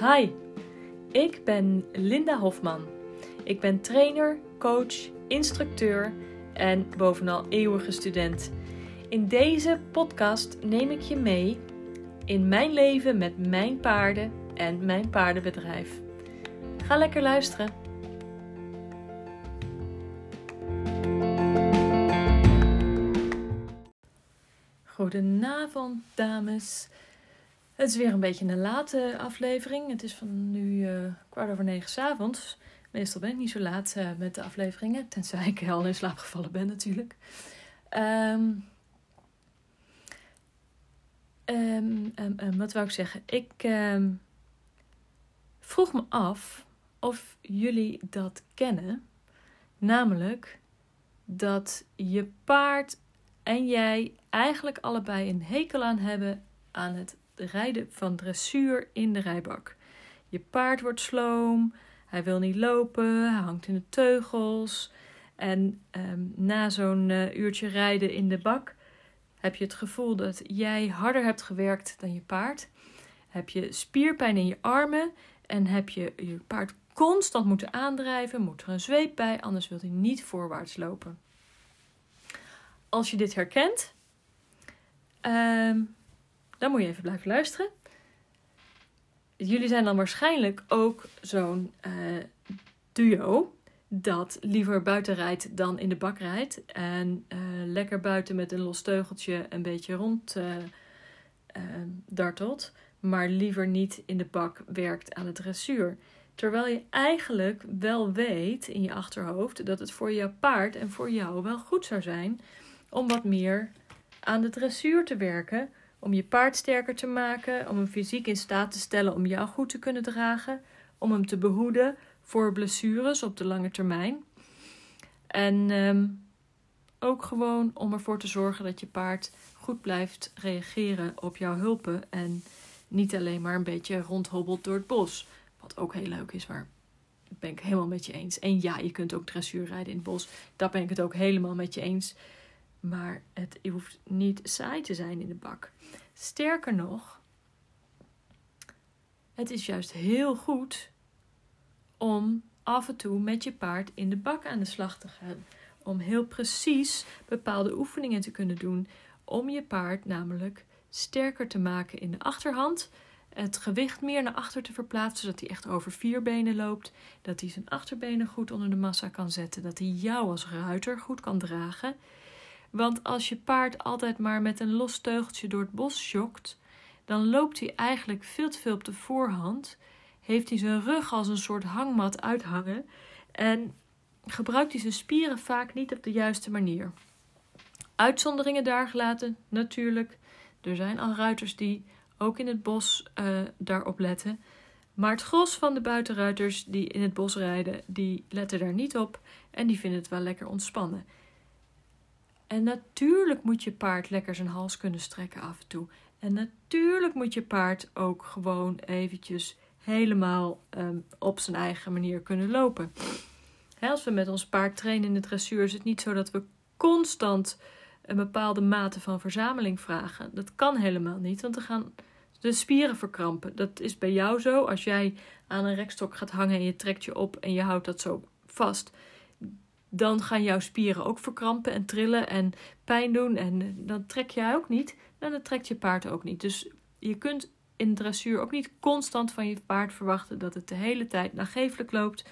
Hi, ik ben Linda Hofman. Ik ben trainer, coach, instructeur en bovenal eeuwige student. In deze podcast neem ik je mee in mijn leven met mijn paarden en mijn paardenbedrijf. Ga lekker luisteren. Goedenavond, dames. Het is weer een beetje een late aflevering. Het is van nu uh, kwart over negen s avonds. Meestal ben ik niet zo laat uh, met de afleveringen. Tenzij ik al in slaap gevallen ben natuurlijk. Um, um, um, wat wou ik zeggen? Ik vroeg me af of jullie dat kennen. Namelijk dat je paard en jij eigenlijk allebei een hekel aan hebben aan het rijden van dressuur in de rijbak. Je paard wordt sloom, hij wil niet lopen, hij hangt in de teugels. En ehm, na zo'n uh, uurtje rijden in de bak heb je het gevoel dat jij harder hebt gewerkt dan je paard. Heb je spierpijn in je armen en heb je je paard constant moeten aandrijven, moet er een zweep bij, anders wil hij niet voorwaarts lopen. Als je dit herkent, um, dan moet je even blijven luisteren. Jullie zijn dan waarschijnlijk ook zo'n uh, duo dat liever buiten rijdt dan in de bak rijdt. En uh, lekker buiten met een los teugeltje een beetje rond uh, dartelt. Maar liever niet in de bak werkt aan het dressuur. Terwijl je eigenlijk wel weet in je achterhoofd dat het voor jouw paard en voor jou wel goed zou zijn om wat meer aan de dressuur te werken om je paard sterker te maken, om hem fysiek in staat te stellen om jou goed te kunnen dragen, om hem te behoeden voor blessures op de lange termijn. En um, ook gewoon om ervoor te zorgen dat je paard goed blijft reageren op jouw hulpen en niet alleen maar een beetje rondhobbelt door het bos. Wat ook heel leuk is, maar ben ik helemaal met je eens. En ja, je kunt ook dressuur rijden in het bos. Daar ben ik het ook helemaal met je eens. Maar het hoeft niet saai te zijn in de bak. Sterker nog, het is juist heel goed om af en toe met je paard in de bak aan de slag te gaan. Om heel precies bepaalde oefeningen te kunnen doen. Om je paard namelijk sterker te maken in de achterhand. Het gewicht meer naar achter te verplaatsen, zodat hij echt over vier benen loopt. Dat hij zijn achterbenen goed onder de massa kan zetten. Dat hij jou als ruiter goed kan dragen. Want als je paard altijd maar met een los teugeltje door het bos schokt, dan loopt hij eigenlijk veel te veel op de voorhand. Heeft hij zijn rug als een soort hangmat uithangen en gebruikt hij zijn spieren vaak niet op de juiste manier. Uitzonderingen daar gelaten, natuurlijk. Er zijn al ruiters die ook in het bos uh, daarop letten. Maar het gros van de buitenruiters die in het bos rijden, die letten daar niet op en die vinden het wel lekker ontspannen. En natuurlijk moet je paard lekker zijn hals kunnen strekken af en toe. En natuurlijk moet je paard ook gewoon eventjes helemaal um, op zijn eigen manier kunnen lopen. als we met ons paard trainen in de dressuur, is het niet zo dat we constant een bepaalde mate van verzameling vragen. Dat kan helemaal niet, want dan gaan de spieren verkrampen. Dat is bij jou zo. Als jij aan een rekstok gaat hangen en je trekt je op en je houdt dat zo vast, dan gaan jouw spieren ook verkrampen en trillen en pijn doen. En dan trek jij ook niet. En dan trekt je paard ook niet. Dus je kunt in dressuur ook niet constant van je paard verwachten dat het de hele tijd nagevelijk loopt.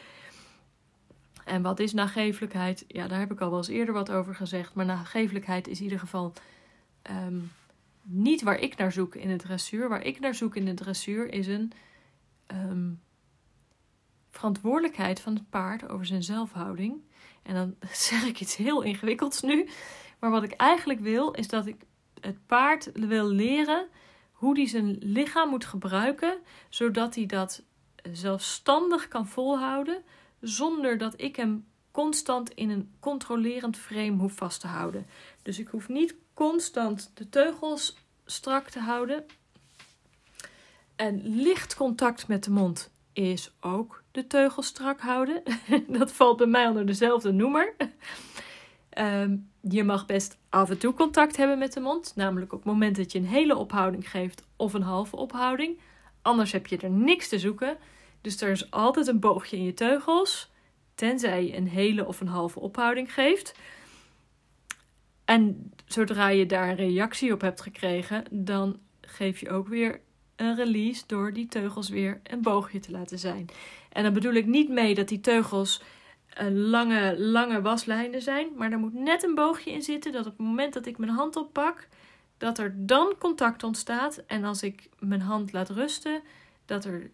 En wat is nagevelijkheid? Ja, daar heb ik al wel eens eerder wat over gezegd. Maar nagevelijkheid is in ieder geval ehm, niet waar ik naar zoek in het dressuur. Waar ik naar zoek in het dressuur is een ehm, verantwoordelijkheid van het paard over zijn zelfhouding. En dan zeg ik iets heel ingewikkelds nu. Maar wat ik eigenlijk wil, is dat ik het paard wil leren hoe hij zijn lichaam moet gebruiken, zodat hij dat zelfstandig kan volhouden, zonder dat ik hem constant in een controlerend frame hoef vast te houden. Dus ik hoef niet constant de teugels strak te houden. En licht contact met de mond is ook de teugels strak houden. dat valt bij mij onder dezelfde noemer. Ehm, je mag best af en toe contact hebben met de mond, namelijk op het moment dat je een hele ophouding geeft of een halve ophouding. Anders heb je er niks te zoeken. Dus er is altijd een boogje in je teugels. Tenzij je een hele of een halve ophouding geeft. En zodra je daar een reactie op hebt gekregen, dan geef je ook weer een release door die teugels weer een boogje te laten zijn. En dan bedoel ik niet mee dat die teugels een lange, lange waslijnen zijn, maar er moet net een boogje in zitten dat op het moment dat ik mijn hand oppak, dat er dan contact ontstaat. En als ik mijn hand laat rusten, dat er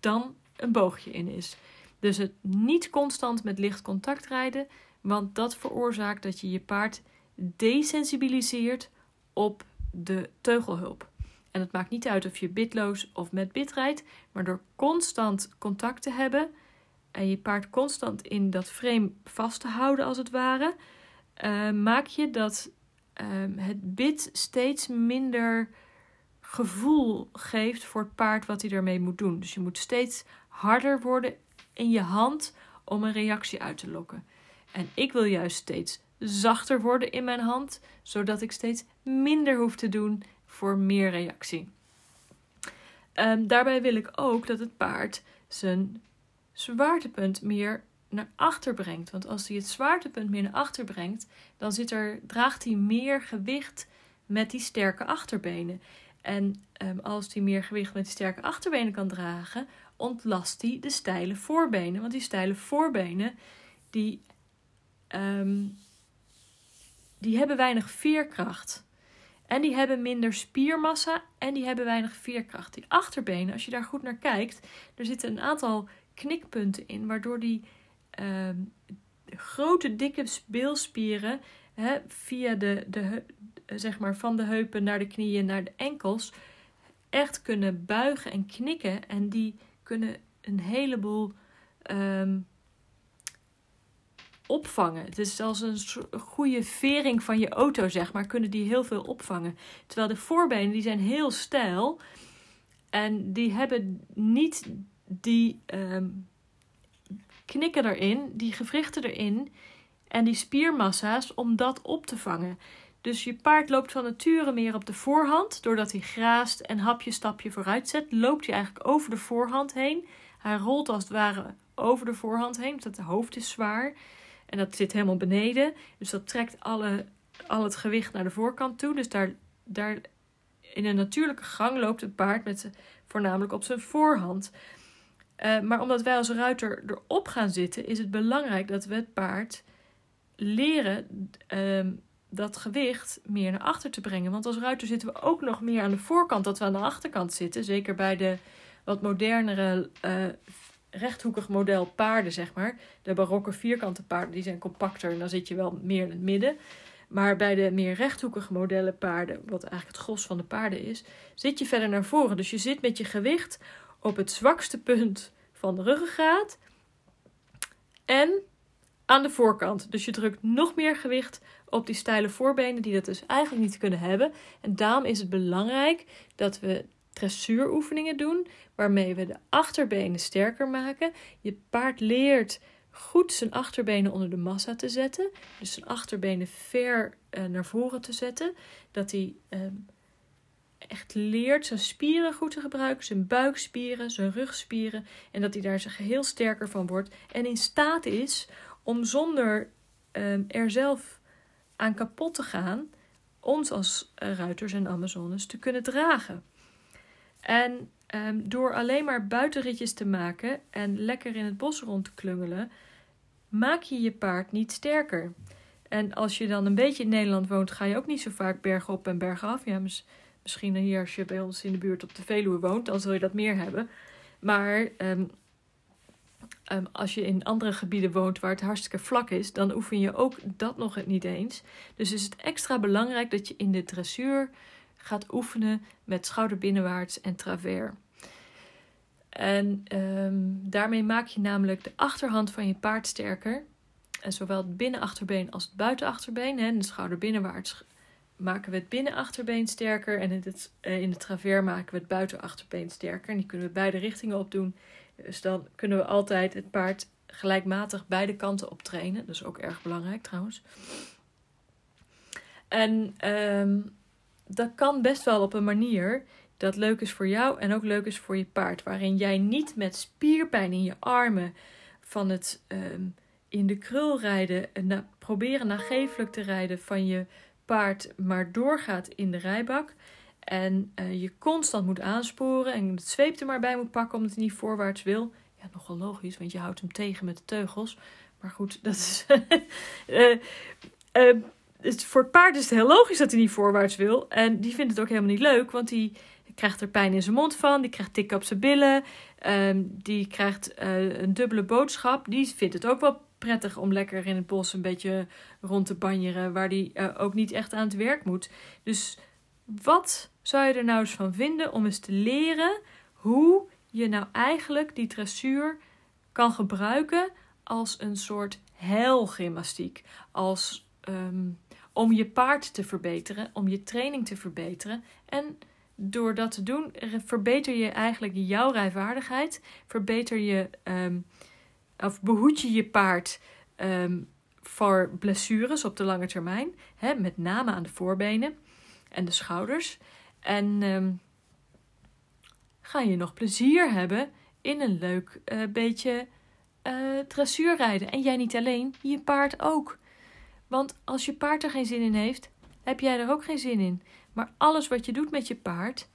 dan een boogje in is. Dus het niet constant met licht contact rijden, want dat veroorzaakt dat je je paard desensibiliseert op de teugelhulp. En het maakt niet uit of je bitloos of met bit rijdt, maar door constant contact te hebben en je paard constant in dat frame vast te houden, als het ware, uh, maak je dat uh, het bit steeds minder gevoel geeft voor het paard wat hij ermee moet doen. Dus je moet steeds harder worden in je hand om een reactie uit te lokken. En ik wil juist steeds zachter worden in mijn hand, zodat ik steeds minder hoef te doen voor meer reactie. Um, daarbij wil ik ook dat het paard zijn zwaartepunt meer naar achter brengt. Want als hij het zwaartepunt meer naar achter brengt, dan zit er, draagt hij meer gewicht met die sterke achterbenen. En um, als hij meer gewicht met die sterke achterbenen kan dragen, ontlast hij de steile voorbenen. Want die steile voorbenen, die, um, die hebben weinig veerkracht. En die hebben minder spiermassa en die hebben weinig veerkracht. Die achterbenen, als je daar goed naar kijkt, er zitten een aantal knikpunten in, waardoor die uh, grote, dikke beelspieren hè, via de, de, zeg maar van de heupen naar de knieën naar de enkels echt kunnen buigen en knikken. En die kunnen een heleboel um, opvangen. Het is als een goede vering van je auto, zeg maar, kunnen die heel veel opvangen. Terwijl de voorbenen, die zijn heel stijl. En die hebben niet die um, knikken erin, die gewrichten erin en die spiermassa's om dat op te vangen. Dus je paard loopt van nature meer op de voorhand. Doordat hij graast en hapje stapje vooruit zet, loopt hij eigenlijk over de voorhand heen. Hij rolt als het ware over de voorhand heen, omdat het hoofd is zwaar. En dat zit helemaal beneden. Dus dat trekt alle, al het gewicht naar de voorkant toe. Dus daar, daar in een natuurlijke gang loopt het paard met voornamelijk op zijn voorhand. Uh, maar omdat wij als ruiter erop gaan zitten, is het belangrijk dat we het paard leren uh, dat gewicht meer naar achter te brengen. Want als ruiter zitten we ook nog meer aan de voorkant dat we aan de achterkant zitten. Zeker bij de wat modernere uh, rechthoekig model paarden, zeg maar. De barokke vierkante paarden, die zijn compacter en dan zit je wel meer in het midden. Maar bij de meer rechthoekige modellen paarden, wat eigenlijk het gros van de paarden is, zit je verder naar voren. Dus je zit met je gewicht op het zwakste punt van de ruggengraat en aan de voorkant. Dus je drukt nog meer gewicht op die steile voorbenen die dat dus eigenlijk niet kunnen hebben. En daarom is het belangrijk dat we dressuuroefeningen doen waarmee we de achterbenen sterker maken. Je paard leert goed zijn achterbenen onder de massa te zetten. Dus zijn achterbenen ver uh, naar voren te zetten. Dat hij uh, echt leert zijn spieren goed te gebruiken. Zijn buikspieren, zijn rugspieren. En dat hij daar zich heel sterker van wordt. En in staat is om zonder uh, er zelf aan kapot te gaan. Ons als ruiters en Amazones te kunnen dragen. En um, door alleen maar buitenritjes te maken en lekker in het bos rond te klungelen, maak je je paard niet sterker. En als je dan een beetje in Nederland woont, ga je ook niet zo vaak bergop en bergaf. Ja, misschien hier als je bij ons in de buurt op de Veluwe woont, dan zul je dat meer hebben. Maar um, um, als je in andere gebieden woont waar het hartstikke vlak is, dan oefen je ook dat nog niet eens. Dus is het extra belangrijk dat je in de dressuur gaat oefenen met schouderbinnenwaarts en travers. En um, daarmee maak je namelijk de achterhand van je paard sterker. En zowel het binnenachterbeen als het buitenachterbeen. Hè, de schouderbinnenwaarts maken we het binnenachterbeen sterker. En in het, uh, in de travers maken we het buitenachterbeen sterker. En die kunnen we beide richtingen opdoen. Dus dan kunnen we altijd het paard gelijkmatig beide kanten optrainen. Dat is ook erg belangrijk trouwens. En um, dat kan best wel op een manier dat leuk is voor jou en ook leuk is voor je paard. Waarin jij niet met spierpijn in je armen van het ehm, in de krul rijden en proberen nagevelijk te rijden van je paard, maar doorgaat in de rijbak. En uh, je constant moet aansporen en het zweep er maar bij moet pakken omdat hij niet voorwaarts wil. Ja, nogal logisch, want je houdt hem tegen met de teugels. Maar goed, dat is. uh, voor het paard is het heel logisch dat hij niet voorwaarts wil. En die vindt het ook helemaal niet leuk, want die krijgt er pijn in zijn mond van. Die krijgt tikken op zijn billen. Um, die krijgt een dubbele boodschap. Die vindt het ook wel prettig om lekker in het bos een beetje rond te banjeren, waar die uh, ook niet echt aan het werk moet. Dus wat zou je er nou eens van vinden om eens te leren hoe je nou eigenlijk die dressuur kan gebruiken als een soort heilgymnastiek, als um, om je paard te verbeteren, om je training te verbeteren en door dat te doen, verbeter je eigenlijk jouw rijvaardigheid. Verbeter je um, of behoed je je paard um, voor blessures op de lange termijn. Hè, met name aan de voorbenen en de schouders. En um, ga je nog plezier hebben in een leuk uh, beetje uh. En jij niet alleen, je paard ook. Want als je paard er geen zin in heeft, heb jij er ook geen zin in. Maar alles wat je doet met je paard,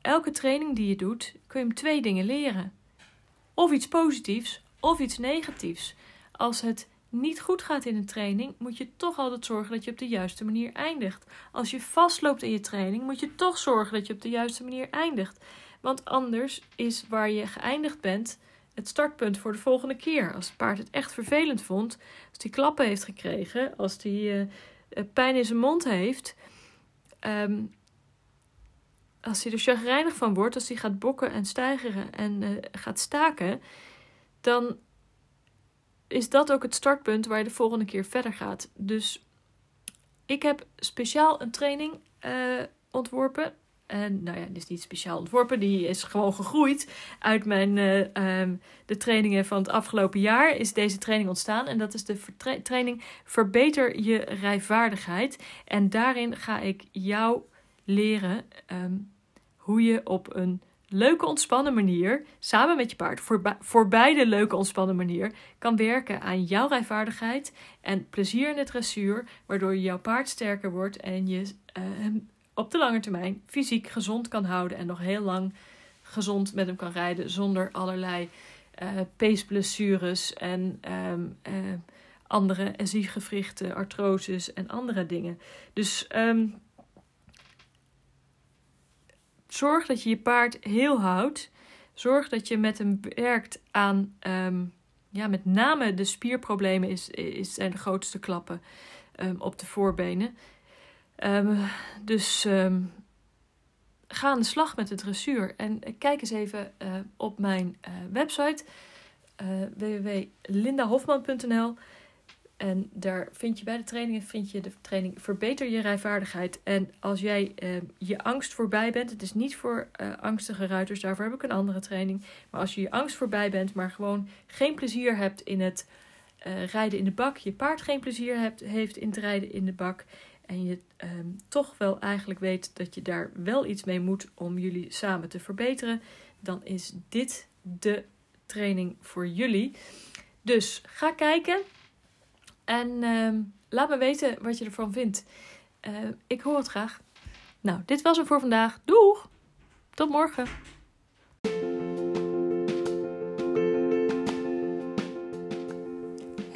elke training die je doet, kun je hem twee dingen leren. Of iets positiefs of iets negatiefs. Als het niet goed gaat in een training, moet je toch altijd zorgen dat je op de juiste manier eindigt. Als je vastloopt in je training, moet je toch zorgen dat je op de juiste manier eindigt. Want anders is waar je geëindigd bent het startpunt voor de volgende keer. Als het paard het echt vervelend vond, als hij klappen heeft gekregen, als hij uh, pijn in zijn mond heeft, um, als hij er chagrijnig van wordt, als hij gaat bokken en stijgeren en uh, gaat staken, dan is dat ook het startpunt waar je de volgende keer verder gaat. Dus ik heb speciaal een training ontworpen. En nou ja, die is niet speciaal ontworpen, die is gewoon gegroeid uit mijn, uh, um, de trainingen van het afgelopen jaar. Is deze training ontstaan en dat is de training Verbeter je rijvaardigheid. En daarin ga ik jou leren um, hoe je op een leuke ontspannen manier, samen met je paard, voor, beide leuke ontspannen manier, kan werken aan jouw rijvaardigheid en plezier in het dressuur, waardoor jouw paard sterker wordt en je hem op de lange termijn fysiek gezond kan houden en nog heel lang gezond met hem kan rijden zonder allerlei uh, peesblessures en um, uh, andere ziegewrichten, artroses en andere dingen. Dus um, zorg dat je je paard heel houdt. Zorg dat je met hem werkt aan, um, ja, met name de spierproblemen is, is, zijn de grootste klappen op de voorbenen. Um, dus ga aan de slag met de dressuur. En kijk eens even uh, op mijn uh, website uh, www.lindahofman.nl. En daar vind je bij de trainingen vind je de training Verbeter je rijvaardigheid. En als jij uh, je angst voorbij bent, het is niet voor angstige ruiters, daarvoor heb ik een andere training. Maar als je je angst voorbij bent, maar gewoon geen plezier hebt in het rijden in de bak, je paard geen plezier hebt, heeft in het rijden in de bak. En je ehm, toch wel eigenlijk weet dat je daar wel iets mee moet om jullie samen te verbeteren, dan is dit de training voor jullie. Dus ga kijken. En uh, laat me weten wat je ervan vindt. Uh, ik hoor het graag. Nou, dit was hem voor vandaag. Doeg! Tot morgen.